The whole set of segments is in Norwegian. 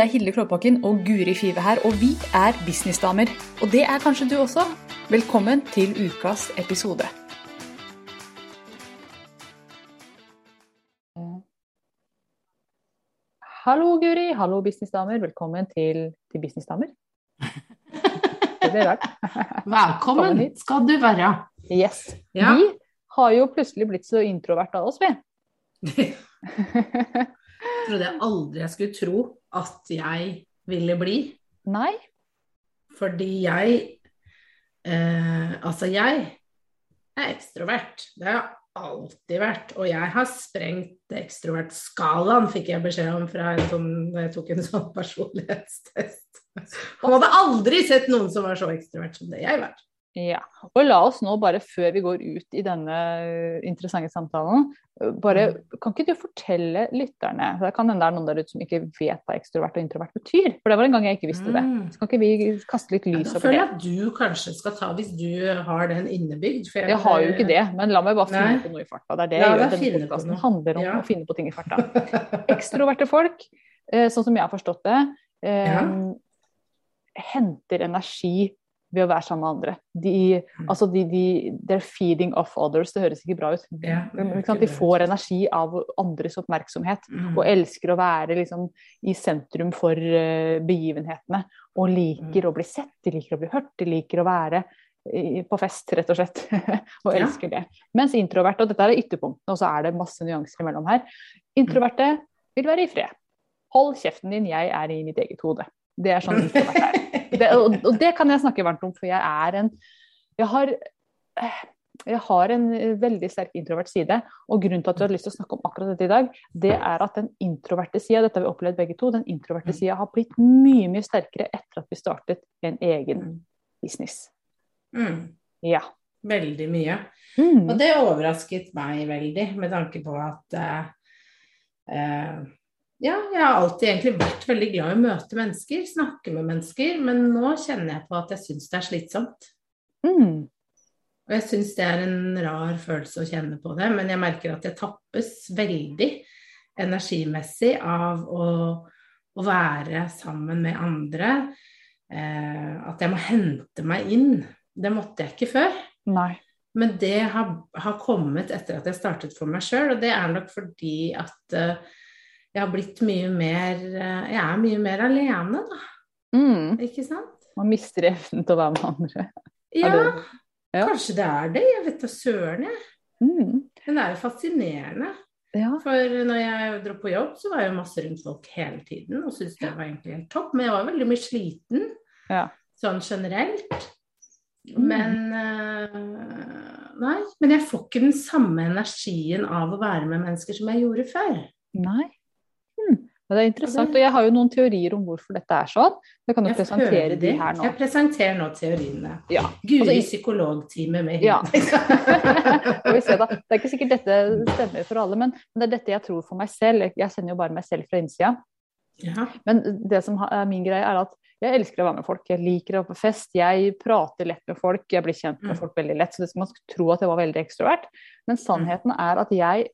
Det er Hilde Klåbakken og Guri Five her, og vi er businessdamer. Og det er kanskje du også. Velkommen til ukas episode. Hallo, Guri. Hallo, businessdamer. Velkommen til, til Businessdamer. Det ble rart. Velkommen skal du være. Yes. Ja. Vi har jo plutselig blitt så introvert av oss, vi. Trodde jeg aldri jeg skulle tro at jeg ville bli. Nei. Fordi jeg eh, Altså, jeg er ekstrovert. Det har jeg alltid vært. Og jeg har sprengt ekstrovertskalaen, fikk jeg beskjed om fra en sånn, jeg tok en sånn personlighetstest. Og hadde aldri sett noen som var så ekstrovert som det jeg var. Ja. Og la oss nå bare, før vi går ut i denne interessante samtalen, bare Kan ikke du fortelle lytterne Det kan hende det er noen der ute som ikke vet hva ekstrovert og introvert betyr. For det var en gang jeg ikke visste det. Mm. Så kan ikke vi kaste litt lys over føler det? jeg at du kanskje skal ta, hvis du har den innebygd. for Jeg har jo ikke det, men la meg bare finne Nei. på noe i farta. Det er det jeg gjør. Denne podkasten handler om Ja. å finne på ting i farta. Ekstroverte folk, eh, sånn som jeg har forstått det, eh, Ja. henter energi ved å være sammen med andre. De, Mm. altså de, de, they're feeding off others. Det høres ikke bra ut. Ja, ikke De får energi av andres oppmerksomhet. Mm. Og elsker å være liksom, i sentrum for uh, begivenhetene. Og liker Mm. å bli sett, de liker å bli hørt, de liker å være i- på fest, rett og slett. og Ja. elsker det. Mens introverte, og dette er ytterpunktene, og så er det masse nyanser imellom her. Introverte vil være i fred. Hold kjeften din, jeg er i mitt eget hode. Det er sånn introvert er. Det, og, og det kan jeg snakke varmt om, for jeg er en Jeg har jeg har en veldig sterk introvert side, og grunnen til at vi har lyst til å snakke om akkurat dette i dag, det er at den introverte sida, dette har vi opplevd begge to, den introverte sida har blitt mye, mye sterkere etter at vi startet en egen business. Mm. Ja. Veldig mye. Mm. Og det overrasket meg veldig, med tanke på at eh, eh, Ja, jeg har alltid egentlig vært veldig glad i å møte mennesker, snakke med mennesker, men nå kjenner jeg på at jeg syns det er slitsomt. Mm. Og jeg syns det er en rar følelse å kjenne på det, men jeg merker at jeg tappes veldig energimessig av å, å være sammen med andre. Eh, at jeg må hente meg inn. Det måtte jeg ikke før. Nei. Men det har, har kommet etter at jeg startet for meg sjøl, og det er nok fordi at eh, jeg har blitt mye mer eh, Jeg er mye mer alene, da. Mm. Ikke sant? Man mister evnen til å være med andre. Ja, ja. kanskje det er det. Jeg vet da søren, jeg. Mm. Men det er jo fascinerende. Ja. For når jeg dro på jobb, så var jeg masse rundt folk hele tiden og syntes det var egentlig helt topp. Men jeg var veldig mye sliten Ja. sånn generelt. Mm. Men eh, Nei. Men jeg får ikke den samme energien av å være med mennesker som jeg gjorde før. Nei. Men det er interessant, og jeg har jo noen teorier om hvorfor dette er sånn. Jeg kan jo Jeg presentere de her nå. Jeg presenterer nå teoriene. Ja. Guri Altså, i- psykologtime med Ja. Da. Det er ikke sikkert dette stemmer for alle, men det er dette jeg tror for meg selv. Jeg sender jo bare meg selv fra innsida. ja. Men det som er min greie, er at jeg elsker å være med folk. Jeg liker å være på fest. Jeg prater lett med folk. Jeg blir kjent med Mm. folk veldig lett. Så det skal man tro at jeg var veldig ekstrovert. Men sannheten er at jeg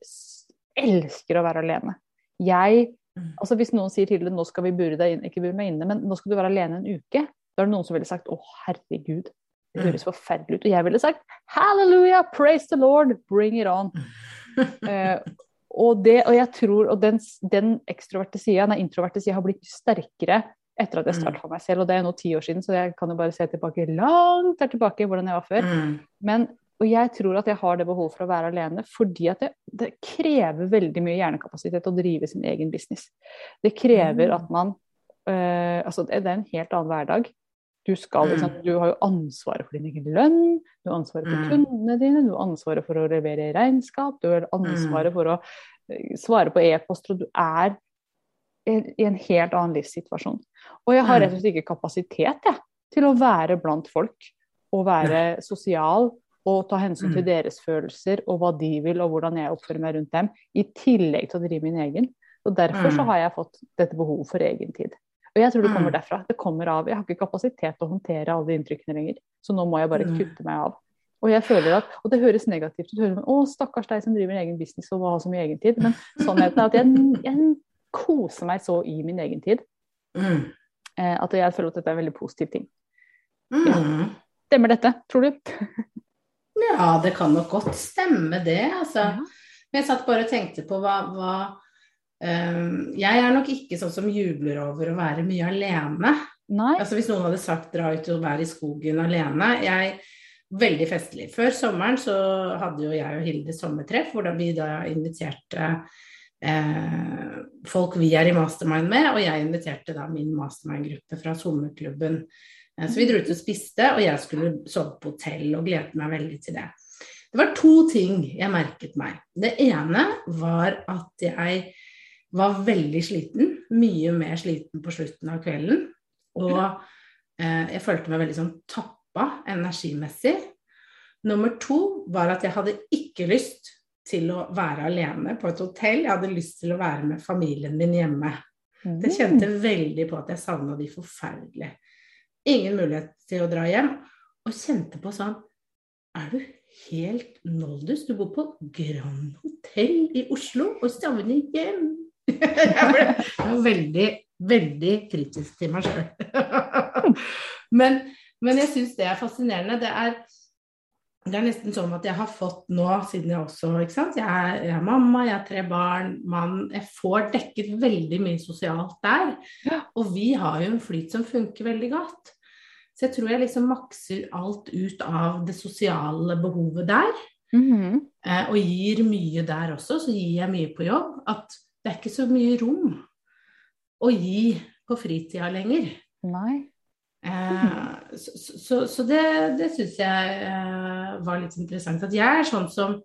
elsker å være alene. Jeg Mm. Altså Hvis noen sier til deg nå skal vi bure deg inn, ikke bure meg inne, men nå skal du være alene en uke, da er det noen som ville sagt å herregud, det Mm. høres forferdelig ut. Og jeg ville sagt halleluja, praise the Lord, bring it on. uh, og, det, og jeg tror, og den, den ekstroverte sida, den introverte sida, har blitt sterkere etter at jeg starta meg selv. Og det er nå ti år siden, så jeg kan jo bare se tilbake langt der tilbake hvordan jeg var før. Mm. Men, og jeg tror at jeg har det behovet for å være alene, fordi at det, det krever veldig mye hjernekapasitet å drive sin egen business. Det krever Mm. at man eh, Altså, det er en helt annen hverdag. Du, skal, Mm. du har jo ansvaret for din egen lønn, du har ansvaret for Mm. kundene dine, du har ansvaret for å levere regnskap, du har ansvaret for å eh, svare på e-poster, og du er i en helt annen livssituasjon. Og jeg har rett og slett ikke kapasitet jeg, til å være blant folk og være sosial og ta hensyn til Mm. deres følelser og hva de vil og hvordan jeg oppfører meg rundt dem, i tillegg til å drive min egen. Og Derfor så Mm. har jeg fått dette behovet for egen tid. Og jeg tror det kommer Mm. derfra. Det kommer av, Jeg har ikke kapasitet til å håndtere alle de inntrykkene lenger, så nå må jeg bare kutte meg av. Og jeg føler at, og det høres negativt ut, høres, å stakkars deg som driver en egen business og må ha så mye egen tid, men sannheten er at jeg, jeg koser meg så i min egen tid. Eh, at jeg føler at dette er en veldig positiv ting. Ja. Stemmer dette, tror du? Ja, det kan nok godt stemme det, altså. Ja. Men jeg satt bare og tenkte på hva, hva um, Jeg er nok ikke sånn som jubler over å være mye alene. Nei? Altså Hvis noen hadde sagt 'dra ut og være i skogen alene' Jeg Veldig festlig. Før sommeren så hadde jo jeg og Hilde sommertreff, hvor da vi da inviterte eh, folk vi er i mastermind med, og jeg inviterte da min mastermind-gruppe fra sommerklubben. Eh, så vi dro ut og spiste, og jeg skulle sove på hotell og gledet meg veldig til det. Det var to ting jeg merket meg. Det ene var at jeg var veldig sliten, mye mer sliten på slutten av kvelden. Og eh, jeg følte meg veldig sånn tappa energimessig. Nummer to var at jeg hadde ikke lyst til å være alene på et hotell. Jeg hadde lyst til å være med familien min hjemme. Det kjente veldig på at jeg savna de forferdelig. Ingen mulighet til å dra hjem. Og kjente på sånn Er du helt noldus? Du bor på Grand Hotell i Oslo og savner hjem. Jeg ble, veldig, veldig kritisk til meg sjøl. Men, men jeg syns det er fascinerende. Det er, det er nesten sånn at jeg har fått nå, siden jeg også ikke sant? Jeg er, jeg er mamma, jeg har tre barn, mann Jeg får dekket veldig mye sosialt der. Og vi har jo en flyt som funker veldig godt. Så jeg tror jeg liksom makser alt ut av det sosiale behovet der. Mhm. Eh, og gir mye der også, så gir jeg mye på jobb. At det er ikke så mye rom å gi på fritida lenger. Nei. Eh, så så, så det, det syns jeg eh, var litt interessant. At jeg er sånn som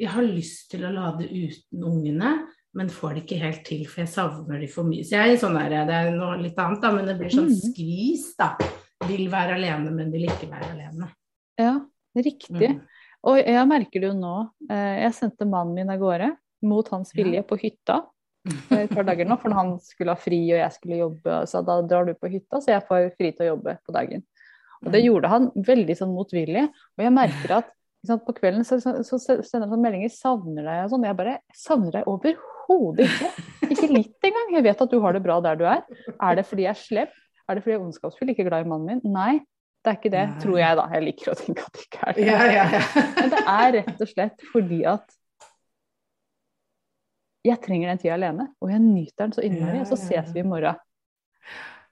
Jeg har lyst til å lade uten ungene, men får det ikke helt til, for jeg savner de for mye. Så jeg er sånn der, det er noe litt annet, da, men det blir sånn Mm. skvis, da. Vil være alene, men vil ikke være alene. Ja, riktig. Mm. Og jeg merker det jo nå. eh, Jeg sendte mannen min av gårde mot hans Ja. vilje på hytta et par dager nå, for han skulle ha fri og jeg skulle jobbe. Så da drar du på hytta, så jeg får fri til å jobbe på dagen. Og det gjorde han veldig sånn motvillig. Og jeg merker at på kvelden så, så, så sender han sånn meldinger 'savner deg' og sånn. Jeg bare 'savner deg overhodet ikke'. Ikke litt engang. Jeg vet at du har det bra der du er. Er det fordi jeg er slem? Er det fordi jeg er ondskapsfull, ikke glad i mannen min? Nei, det er ikke det, Nei. tror jeg da. Jeg liker å tenke at det ikke er det. Ja, ja, ja. Men det er rett og slett fordi at jeg trenger den tida alene, og jeg nyter den så innmari. Og så ses vi i morgen.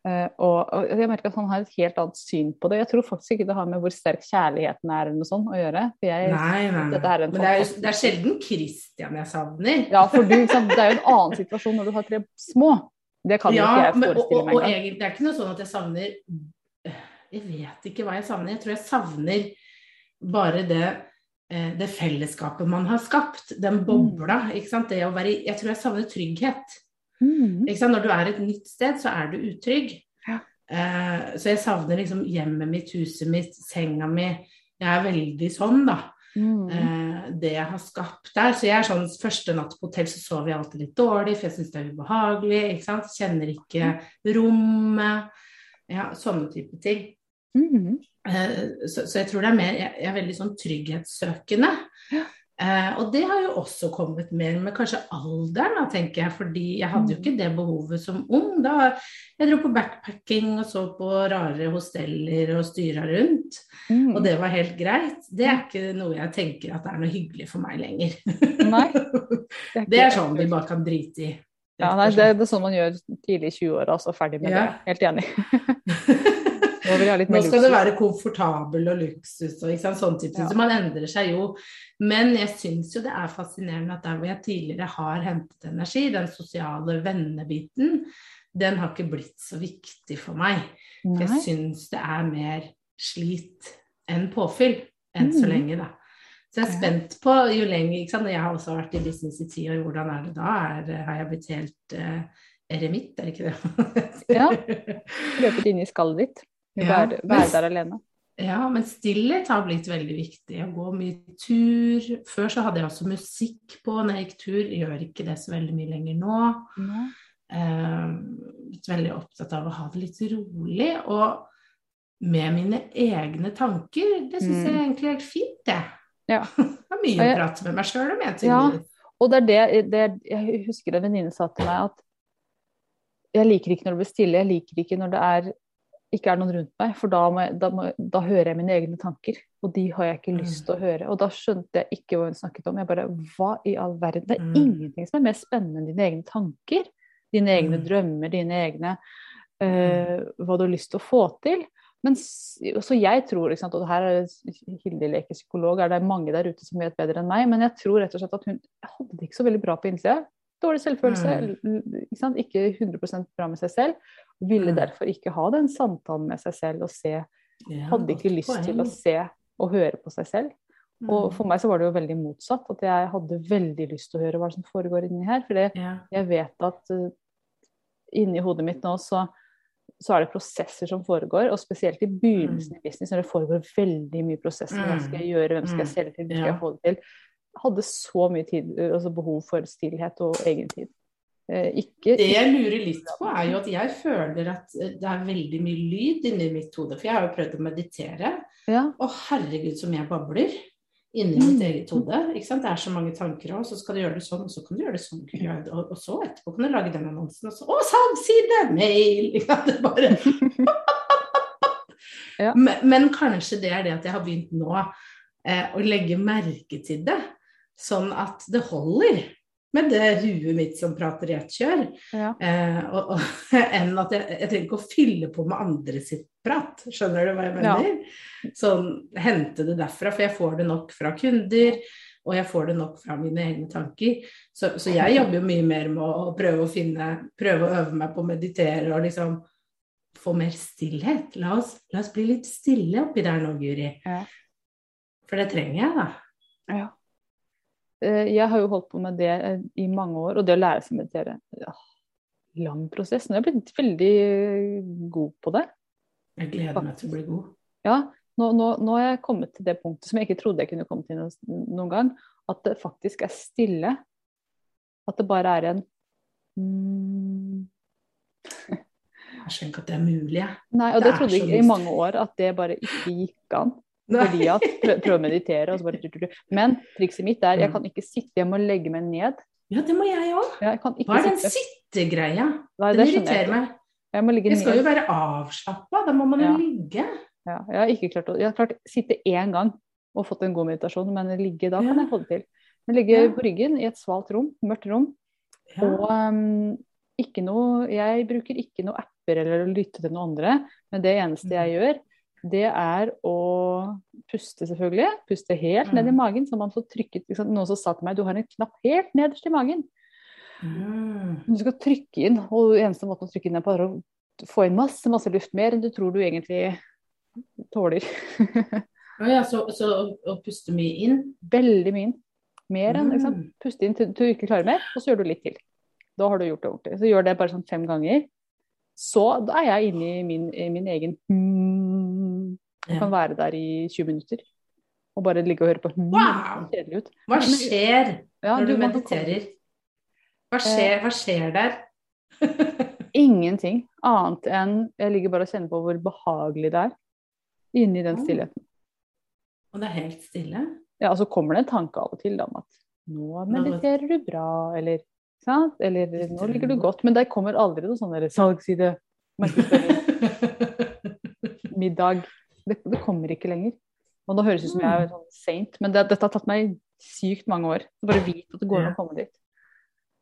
Eh, og, og jeg merker at han har et helt annet syn på det. Jeg tror faktisk ikke det har med hvor sterk kjærligheten er eller noe sånt å gjøre. Jeg, Nei, nei, er Men det er, jo, det er sjelden Christian jeg savner. Ja, for du, sant? Det er jo en annen situasjon når du har tre små. Det kan jo ikke jeg og, forestille og, meg og engang. egentlig det er ikke noe sånn at jeg savner Jeg vet ikke hva jeg savner. Jeg tror jeg savner bare det, eh, det fellesskapet man har skapt. Den bobla. ikke sant? Det å være, jeg tror jeg savner trygghet. Mm. Når du er et nytt sted, så er du utrygg. Ja. Uh, så jeg savner liksom hjemmet mitt, huset mitt, senga mi. Jeg er veldig sånn, da. Mm. Uh, det jeg har skapt der. Så jeg er sånn første natt på hotell så sover jeg alltid litt dårlig, for jeg syns det er ubehagelig. ikke sant? Kjenner ikke rommet. Ja, sånne type ting. Mm. Eh, så, så jeg tror det er mer Jeg, jeg er veldig sånn trygghetssøkende. Eh, og det har jo også kommet mer med kanskje alderen, da, tenker jeg. Fordi jeg hadde jo Mm. ikke det behovet som ung. Da jeg dro på backpacking og så på rare hosteller og styra rundt. Mm. Og det var helt greit. Det er ikke noe jeg tenker at er noe hyggelig for meg lenger. Nei, det er sånn vi bare kan drite i. Ja, nei, det, det er sånn man gjør tidlig i 20-åra, altså ferdig med Ja. det. Helt enig. Nå Nå skal det være komfortabel og luksus og sånn type ting. Så man endrer seg jo. Men jeg syns jo det er fascinerende at der hvor jeg tidligere har hentet energi, den sosiale vennebiten, den har ikke blitt så viktig for meg. For jeg syns det er mer slit enn påfyll enn så Mm. lenge, da. Så jeg er spent på jo lenger ikke sant? Jeg har også vært i business i ti år, hvordan er det da? Er, har jeg blitt helt uh, eremitt, er det ikke det? Ja. Løpet inn i skallet ditt. Ja, Være, være der alene. Ja, men stillhet har blitt veldig viktig. Å gå mye tur. Før så hadde jeg også musikk på når jeg gikk tur. Jeg gjør ikke det så veldig mye lenger nå. Nei. Eh, blitt veldig opptatt av å ha det litt rolig. Og med mine egne tanker. Det syns jeg er egentlig er helt fint, det. Ja. Det er mye å prate med meg sjøl om, jeg, Ja. Og det er det, det Jeg husker en venninne sa til meg at jeg liker ikke når det blir stille, jeg liker ikke når det er, ikke er noen rundt meg, for da, må jeg, da, må, da, hører jeg mine egne tanker. Og de har jeg ikke lyst til å høre. Og da skjønte jeg ikke hva hun snakket om. Jeg bare Hva i all verden? Det er Mm. ingenting som er mer spennende enn dine egne tanker. Dine egne Mm. drømmer, dine egne eh, Hva du har lyst til å få til. Men så jeg tror, sant, og her er Hilde leker psykolog, er det mange der ute som vet bedre enn meg, men jeg tror rett og slett at hun hadde det ikke så veldig bra på innsida. Dårlig selvfølelse, Mm. ikke, sant? ikke 100 bra med seg selv. Ville Mm. derfor ikke ha den samtalen med seg selv og se Hadde ikke lyst til å se og høre på seg selv. Og Mm. for meg så var det jo veldig motsatt. At jeg hadde veldig lyst til å høre hva som foregår inni her. For ja. jeg vet at uh, inni hodet mitt nå så, så er det prosesser som foregår, og spesielt i begynnelsen i business, når det foregår veldig mye prosesser. Hva skal jeg gjøre, hvem skal jeg Mm. selge til, hvem skal jeg få det til? Jeg hadde så mye tid, altså behov for stillhet og egentid. Eh, ikke, Det jeg lurer litt på, er jo at jeg føler at eh, det er veldig mye lyd inni mitt hode. For jeg har jo prøvd å meditere. ja, og herregud, som jeg babler inni Mm. mitt eget hode. Ikke sant? Det er så mange tanker, og så skal du gjøre det sånn, og så kan du gjøre det sånn. Og, og så etterpå kan du lage den annonsen, og så Å, salgsside! Mail! Ikke sant? Det bare Ja. men, men kanskje det er det at jeg har begynt nå eh, å legge merke til det. Sånn at det holder med det huet mitt som prater i ett kjør. ja. Eh, og, og, enn at jeg, jeg trenger ikke å fylle på med andre sitt prat. Skjønner du hva jeg Ja. mener? Sånn hente det derfra, for jeg får det nok fra kunder. Og jeg får det nok fra mine egne tanker. Så, så jeg jobber jo mye mer med å prøve å finne Prøve å øve meg på å meditere og liksom få mer stillhet. La oss, la oss bli litt stille oppi der nå, Guri. Ja. For det trenger jeg, da. Ja. Eh, Jeg har jo holdt på med det eh, i mange år, og det å lære seg å meditere ja, Lang prosess. Nå er jeg blitt veldig god på det. Jeg gleder meg til å bli god. Ja, nå, nå, nå har jeg kommet til det punktet som jeg ikke trodde jeg kunne komme til noen, noen gang. At det faktisk er stille. At det bare er en mm, Jeg skjønner ikke at det er mulig. Nei, og Det det trodde jeg i mange år at det bare ikke gikk an. Fordi at prøv, prøv å meditere, og så bare. Men trikset mitt er jeg Mm. kan ikke sitte, jeg må legge meg ned. Ja, det må jeg òg. Jeg Hva er den sitte. sittegreia? Nei, Den det jeg irriterer meg. Jeg må ligge Jeg skal ned. jo være avslappa, da må man jo Ja. ligge. Ja, jeg har ikke klart å Jeg har klart sitte én gang og fått en god meditasjon, men ligge da kan jeg få det til. Men ligge på ryggen i et svalt rom, mørkt rom, og um, ikke noe Jeg bruker ikke noe apper eller å lytte til noen andre, men det eneste jeg Mm. gjør, det er å puste, selvfølgelig. Puste helt ned i Mm. magen, så man får trykket liksom. Noen som sa til meg du har en knapp helt nederst i magen. Mm. Du skal trykke inn, og eneste måten å trykke inn er på er å få inn masse, masse luft. Mer enn du tror du egentlig tåler. Ja, så, så å, puste mye inn? Veldig mye inn. Mer enn? Mm. Puste inn til til du ikke klarer mer, og så gjør du litt til. Da har du gjort det ordentlig. Så gjør det bare sånn fem ganger. Så da er jeg inne i min, i min egen mm. Ja. kan være der i 20 minutter. Og bare ligge og høre på. Wow! det ser Kjedelig ut. Hva skjer Ja, når du du mediterer? Hva skjer, hva skjer der? Ingenting annet enn jeg ligger bare og kjenner på hvor behagelig det er. Inni den stillheten. Og det er helt stille? Ja, og så kommer det en tanke av og til da, om at nå mediterer du bra, eller sant? Eller nå ligger du godt. Men det kommer aldri noe sånn salgsside, markedsføring, middag. Det, det kommer ikke lenger. Og nå høres det ut som jeg er sånn saint, men det, dette har tatt meg sykt mange år. Bare vit at det går an å komme dit.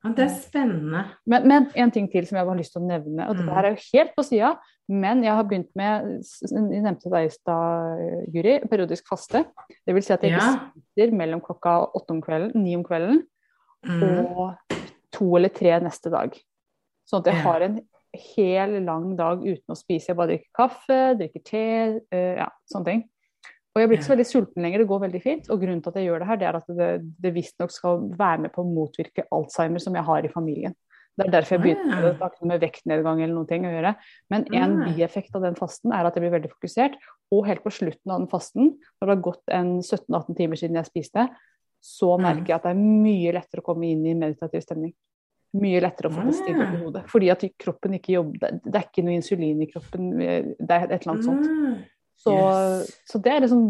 Ja, det er spennende. Men, men en ting til som jeg har lyst til å nevne, og dette Mm. her er jo helt på sida, men jeg har begynt med, jeg nevnte deg i stad, Guri, periodisk faste. Det vil si at jeg Ja. spiser mellom klokka åtte om kvelden, ni om kvelden, Mm. og to eller tre neste dag. Sånn at jeg har en hel lang dag uten å spise. Jeg bare drikker kaffe, drikker te, eh, ja, sånne ting. Og jeg blir ikke så veldig sulten lenger, det går veldig fint. Og grunnen til at jeg gjør det her, det er at det, det visstnok skal være med på å motvirke Alzheimer som jeg har i familien. Det er derfor jeg begynte det med vektnedgang eller noe ting å gjøre. Men en bieffekt av den fasten er at jeg blir veldig fokusert. Og helt på slutten av den fasten, når det har gått en 17-18 timer siden jeg spiste, så Mm. merker jeg at det er mye lettere å komme inn i meditativ stemning. Mye lettere å få det stilt opp i hodet. Fordi at kroppen ikke jobber Det er ikke noe insulin i kroppen, det er et eller annet sånt. Mm. Så, Yes. så det er liksom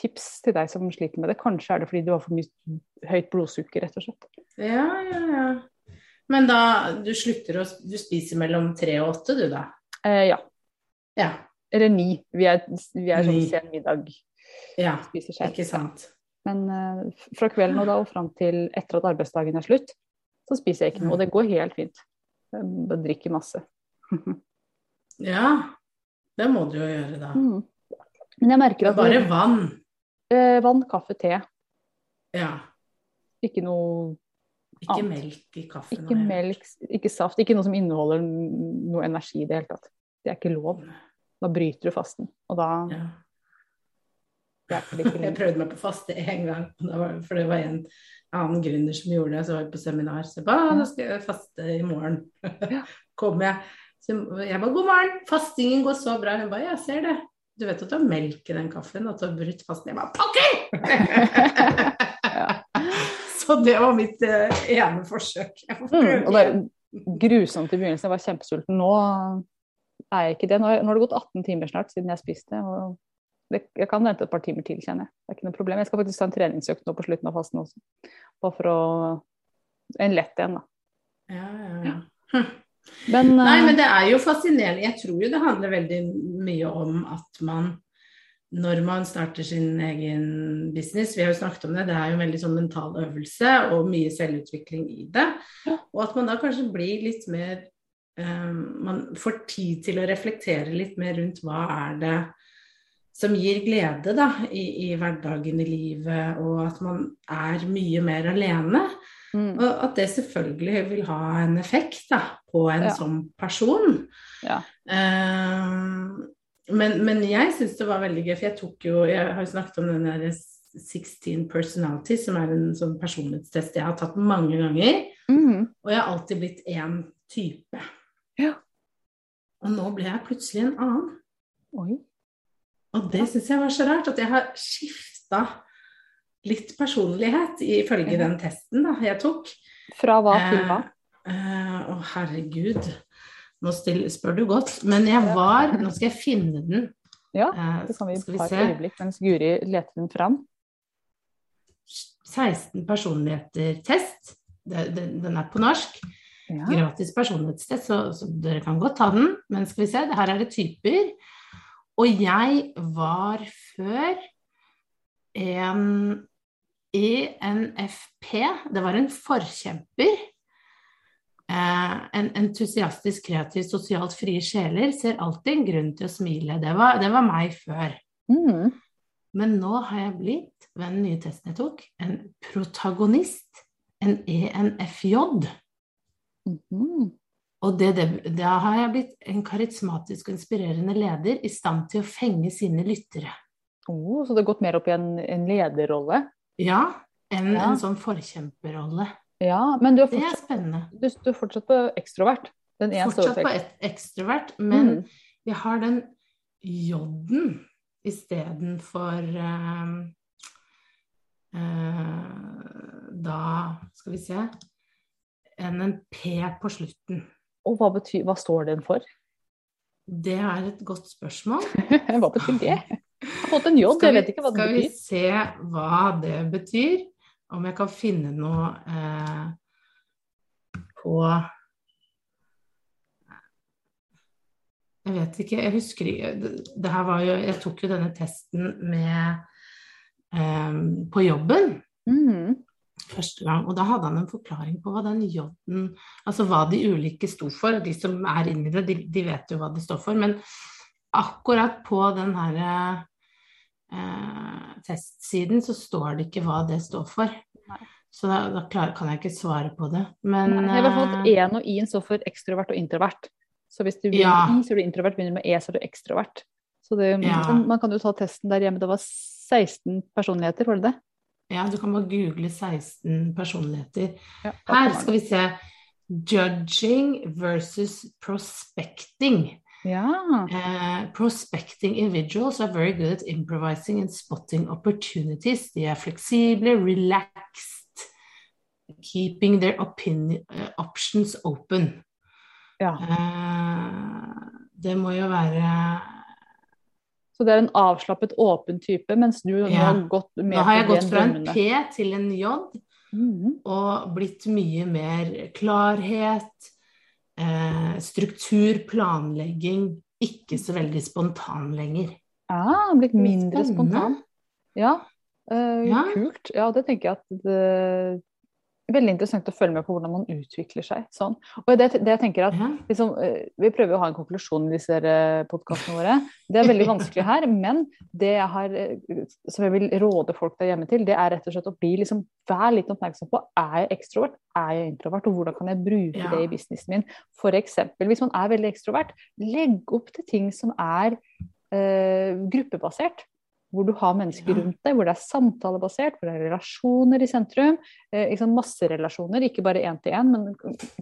tips til deg som sliter med det. Kanskje er det fordi du har for mye høyt blodsukker, rett og slett. Ja, ja, ja. Men da du slutter å Du spiser mellom tre og åtte, du da? Eh, ja. Ja. Eller ni. Vi er, vi er sånn sen middag. Ja, ikke sant. Men uh, fra kvelden og da og fram til etter at arbeidsdagen er slutt, så spiser jeg ikke noe. Og det går helt fint. Jeg drikker masse. Ja, det må du jo gjøre da. Mm. Men jeg merker er at bare vann. eh, vann, kaffe, te. Ja. Ikke noe Ikke Annet. melk i kaffen. Ikke melk, ikke saft, ikke noe som inneholder noe energi i det hele tatt. Det er ikke lov. Da bryter du fasten. Og da. Ja. Jeg prøvde meg på faste en gang, for det var en annen gründer som gjorde det. Så var vi på seminar. Så jeg ba, nå skal jeg faste i morgen. Kom jeg. Så jeg ba, god morgen, fastingen går så bra. Hun ba, jeg ser det. Du vet at du har melk i den kaffen, at du har brutt fasten. Jeg ba, pokker! Så det var mitt eh, ene forsøk. Mm, og det er grusomt i begynnelsen. Jeg var kjempesulten. Nå er jeg ikke det. Nå har det gått 18 timer snart siden jeg spiste. og det, Jeg kan vente et par timer til, kjenner jeg. Det er ikke noe problem. Jeg skal faktisk ta en treningsøkt nå på slutten av fasten også. Bare for å En lett en, da. Ja, ja, ja. Men, Nei, eh, men det er jo fascinerende. Jeg tror jo det handler veldig mye om at man når man starter sin egen business, vi har jo snakket om det, det er jo en veldig sånn mental øvelse og mye selvutvikling i det. Og at man da kanskje blir litt mer um, Man får tid til å reflektere litt mer rundt hva er det som gir glede da, i, i hverdagen i livet, og at man er mye mer alene. mm, Og at det selvfølgelig vil ha en effekt da, på en Ja. sånn person. Ja. Eh, men, men jeg syns det var veldig gøy, for jeg tok jo Jeg har jo snakket om den der 16 personality, som er en sånn personlighetstest jeg har tatt mange ganger. mm, Og jeg har alltid blitt én type. Ja. Og nå ble jeg plutselig en annen. Oi. Og det syns jeg var så rart, at jeg har skifta litt personlighet ifølge den testen da, jeg tok. Fra hva til hva? Eh, eh, Å, herregud. Nå still, spør du godt. Men jeg var Nå skal jeg finne den. Ja, Eh, det kan vi ta et øyeblikk mens Guri leter den fram. 16 personligheter-test. Den er på norsk. Ja. Gratis personlighetstest, så, så dere kan godt ta den. Men skal vi se, her er det typer. Og jeg var før en ENFP. Det var en forkjemper. Eh, en entusiastisk, kreativ, sosialt frie sjeler ser alltid en grunn til å smile. Det var, det var meg før. Mm. Men nå har jeg blitt, ved den nye testen jeg tok, en protagonist. En ENFJ. ENFJ. Mhm. Og det, det, da har jeg blitt en karismatisk og inspirerende leder i stand til å fenge sine lyttere. Oh, så det har gått mer opp i en, en lederrolle? Ja, enn Ja. en sånn forkjemperrolle. Ja, men du er Det er spennende. du, du er fortsatt på ekstrovert. Den er Fortsatt for på ekstrovert, men Mm. jeg har den J-en istedenfor uh, Da skal vi se enn en P på slutten. Og hva, betyr, hva står den for? Det er et godt spørsmål. hva betyr det? Jeg har fått en jobb, jeg vet ikke hva det skal vi se hva det betyr? Om jeg kan finne noe eh, på Jeg vet ikke, jeg husker det, det her var jo Jeg tok jo denne testen med eh, på jobben Mm. Første gang, og da hadde han en forklaring på hva den J-en Altså hva de ulike sto for. De som er inni det, de, de vet jo hva de står for. Men akkurat på den her eh, testsiden så står det ikke hva det står for. Nei. Så da, da klar, kan jeg ikke svare på det. Men Nei, I hvert fall at eh, E-en og I-en står for ekstrovert og introvert. Så hvis du begynner Ja. med I, så er du introvert. Begynner med E, så er du ekstrovert. Så det, Ja. man, Man kan jo ta testen der hjemme. Det var 16 personligheter, var det det? Ja, du kan bare google 16 personligheter. Ja, Her skal vi se Judging versus prospecting. Ja. Uh, prospecting individuals are very good at improvising and spotting opportunities. De er fleksible, relaxed, keeping their opinion, uh, options open. ja. Uh, det må jo være Så det er en avslappet, åpen type, mens du Ja. har gått mer Nå har jeg gått fra en. P til en J, Mhm. Og blitt mye mer klarhet, eh, struktur, planlegging. Ikke så veldig spontan lenger. Ja, blitt mindre spontan. Ja, eh, Ja. kult. Ja, det tenker jeg at det er veldig interessant å følge med på hvordan man utvikler seg sånn. Og det, det jeg tenker at liksom, eh, Vi prøver å ha en konklusjon i disse podkastene våre. Det er veldig vanskelig her, men det jeg har, eh, som jeg vil råde folk der hjemme til, det er rett og slett å bli liksom, Vær litt oppmerksom på er jeg ekstrovert, er jeg introvert, og hvordan kan jeg bruke Ja. det i businessen min. Eksempel, hvis man er veldig ekstrovert, legg opp til ting som er eh, gruppebasert. Hvor du har mennesker rundt deg, hvor det er samtalebasert, hvor det er relasjoner i sentrum. Eh, ikke sant? Masse relasjoner, ikke bare én til én, men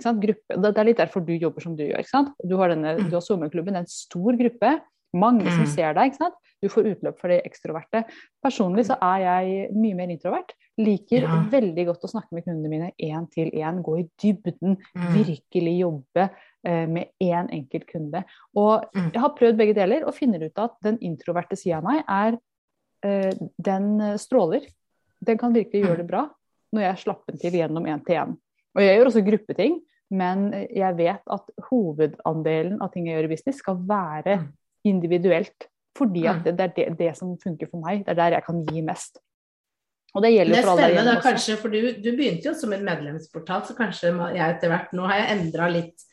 sant? gruppe. Det, er litt derfor du jobber som du gjør. Ikke sant? Du har, denne, Mm. du har sommerklubben, det er en stor gruppe. Mange som Mm. ser deg. Ikke sant? Du får utløp for det ekstroverte. Personlig så er jeg mye mer introvert. Liker Ja. veldig godt å snakke med kundene mine én til én. Gå i dybden. Mm. Virkelig jobbe eh, med én enkelt kunde. Og jeg har prøvd begge deler og finner ut at den introverte sida av meg er Den eh, stråler. Den kan virkelig gjøre det bra når jeg slapper til gjennom én til én. Og jeg gjør også gruppeting, men jeg vet at hovedandelen av ting jeg gjør i business, skal være Mm. individuelt. Fordi at Mm. det, det er det, det som funker for meg. Det er der jeg kan gi mest. Og det gjelder Det for alle hjemme også. kanskje, for du, du begynte jo som en medlemsportal, så kanskje jeg etter hvert Nå har jeg endra litt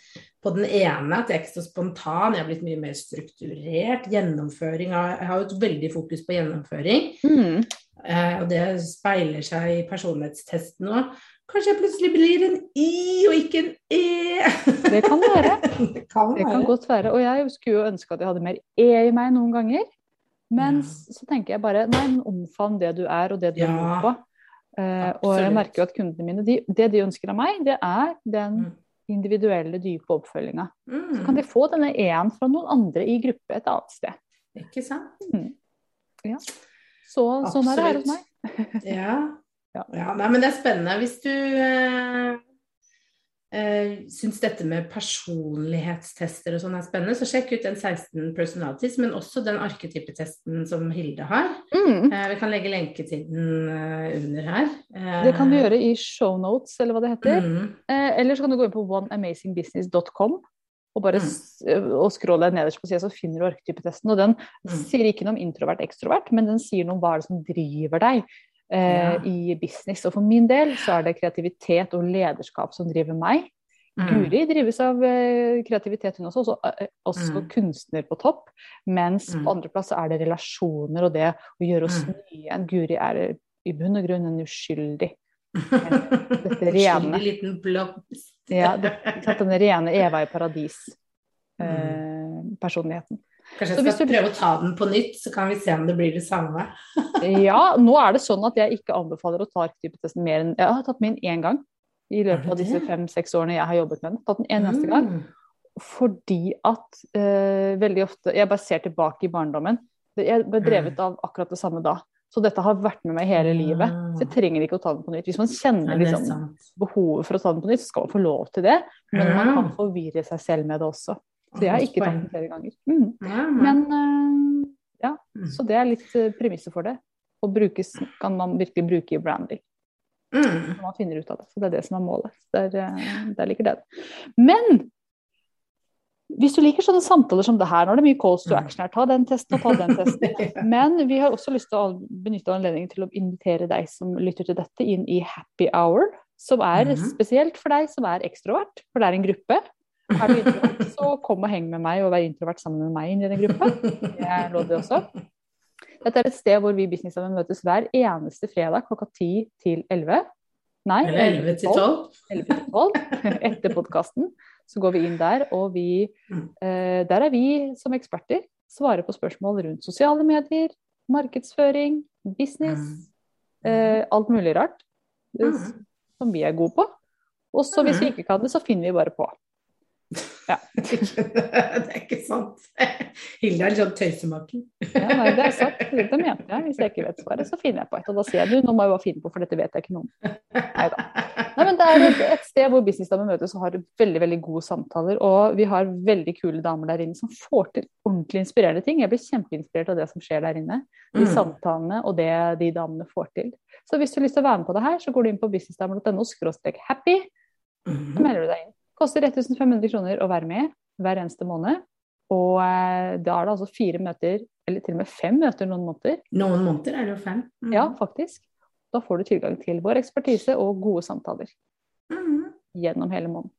på den ene, at jeg er ikke så spontan, jeg har blitt mye mer strukturert. Gjennomføring Jeg har jo et veldig fokus på gjennomføring, Mm. eh, og det speiler seg i personlighetstesten òg. Kanskje jeg plutselig blir en I og ikke en E. Det kan være. det kan Det kan godt være. Og jeg skulle jo ønske at jeg hadde mer E i meg noen ganger. Men Ja. så tenker jeg bare nei, omfavn det du er, og det du Ja. er god på. Eh, og jeg merker jo at kundene mine, de, det de ønsker av meg, det er den Mm. Individuelle, dype oppfølginga. Så Mm. kan de få denne E-en fra noen andre i gruppe et annet sted. Ikke sant? Så sånn er det her hos meg. Ja. Ja. ja nei, men det er spennende. Hvis du eh, eh, syns dette med personlighetstester og sånn er spennende, så sjekk ut den 16 personalities, men også den arketypetesten som Hilde har. Mm. Eh, vi kan legge lenke til den eh, under her. Eh, Det kan du gjøre i shownotes, eller hva det heter. Mm, Eh, eller så kan du gå inn på oneamazingbusiness.com og bare Mm. s- og scrolle nederst på sida, så finner du arketypetesten. Og den Mm. sier ikke noe om introvert ekstrovert, men den sier noe om hva er det som driver deg eh, Ja. i business. Og for min del så er det kreativitet og lederskap som driver meg. mm, Guri drives av eh, kreativitet, hun også. Også, eh, også Mm. kunstner på topp. Mens Mm. på andreplass er det relasjoner og det å gjøre oss Mm. nye. En Guri er i bunn og grunn en uskyldig. Dette rene. liten blomst. Ja, det, denne rene Eva i Mm. paradis-personligheten. Kanskje Så jeg hvis skal du- prøve å ta den på nytt, så kan vi se om det blir det samme. ja, nå er det sånn at jeg ikke anbefaler å ta arketypetesten mer enn Jeg har tatt min én gang i løpet av disse fem-seks årene jeg har jobbet med den. Tatt den en eneste gang. Mm. Fordi at uh, veldig ofte Jeg bare ser tilbake i barndommen. Jeg ble drevet av akkurat det samme da. Så dette har vært med meg hele livet. Så jeg trenger ikke å ta den på nytt. Hvis man kjenner er liksom, behovet for å ta den på nytt, så skal man få lov til det. Men man kan forvirre seg selv med det også. Så jeg ikke den flere ganger. Mm. Men eh, ja, Mm. så det er litt eh, premisset for det. Og brukes, kan man virkelig bruke i branding. Mm. Man finner ut av det. Så det er det som er målet. Der, eh, der ligger det. Men hvis du liker sånne samtaler som det her, nå er det mye calls to Mm. action her, ta den testen og ta den testen. Men vi har også lyst til å benytte anledningen til å invitere deg som lytter til dette, inn i happy hour. Som er Mhm. spesielt for deg som er ekstrovert, for det er en gruppe. Er du introvert, så kom og heng med meg og vær introvert sammen med meg inn i den gruppa. Det lå det også. Dette er et sted hvor vi businessmenn møtes hver eneste fredag klokka 10 til 11. Nei, Eller 11 til 12. 11 til 12. Etter podkasten. Så går vi inn der, og vi Mm. eh, Der er vi som eksperter. Svarer på spørsmål rundt sosiale medier, markedsføring, business, eh, alt mulig rart. Mm. Som vi er gode på. Og så hvis vi Mm. ikke kan det, så finner vi bare på. Ja. det er ikke sant. Hilde er litt sånn tøysemaker. Ja, nei, det er sant. Det mente jeg. Hvis jeg ikke vet svaret, så finner jeg på et. Og da sier jeg du, nå må jeg bare finne på, for dette vet jeg ikke noe om. Neida. Nei, men Det er et, et sted hvor businessdamer møtes og har veldig veldig gode samtaler. Og vi har veldig kule damer der inne som får til ordentlig inspirerende ting. Jeg blir kjempeinspirert av det som skjer der inne. De Mm. samtalene og det de damene får til. Så hvis du har lyst til å være med på det her, så går du inn på businessdamer.no happy. Så Mhm. melder du deg inn. Koster 1500 kroner å være med hver eneste måned. Og eh, da er det altså fire møter, eller til og med fem møter noen måneder. Noen måneder er det jo fem. Mm. Ja, faktisk. Da får du tilgang til vår ekspertise og gode samtaler Mm. gjennom hele måneden.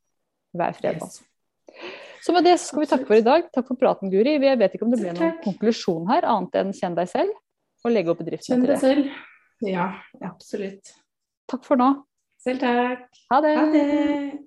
Hver fredag. Yes. Så med det skal vi takke for i dag. Takk for praten, Guri. Jeg vet ikke om det ble noen konklusjon her, annet enn kjenn deg selv og legge opp bedriften Kjenn etter det det. selv. Ja, absolutt. Takk for nå. Selv takk. Ha det. Ha det.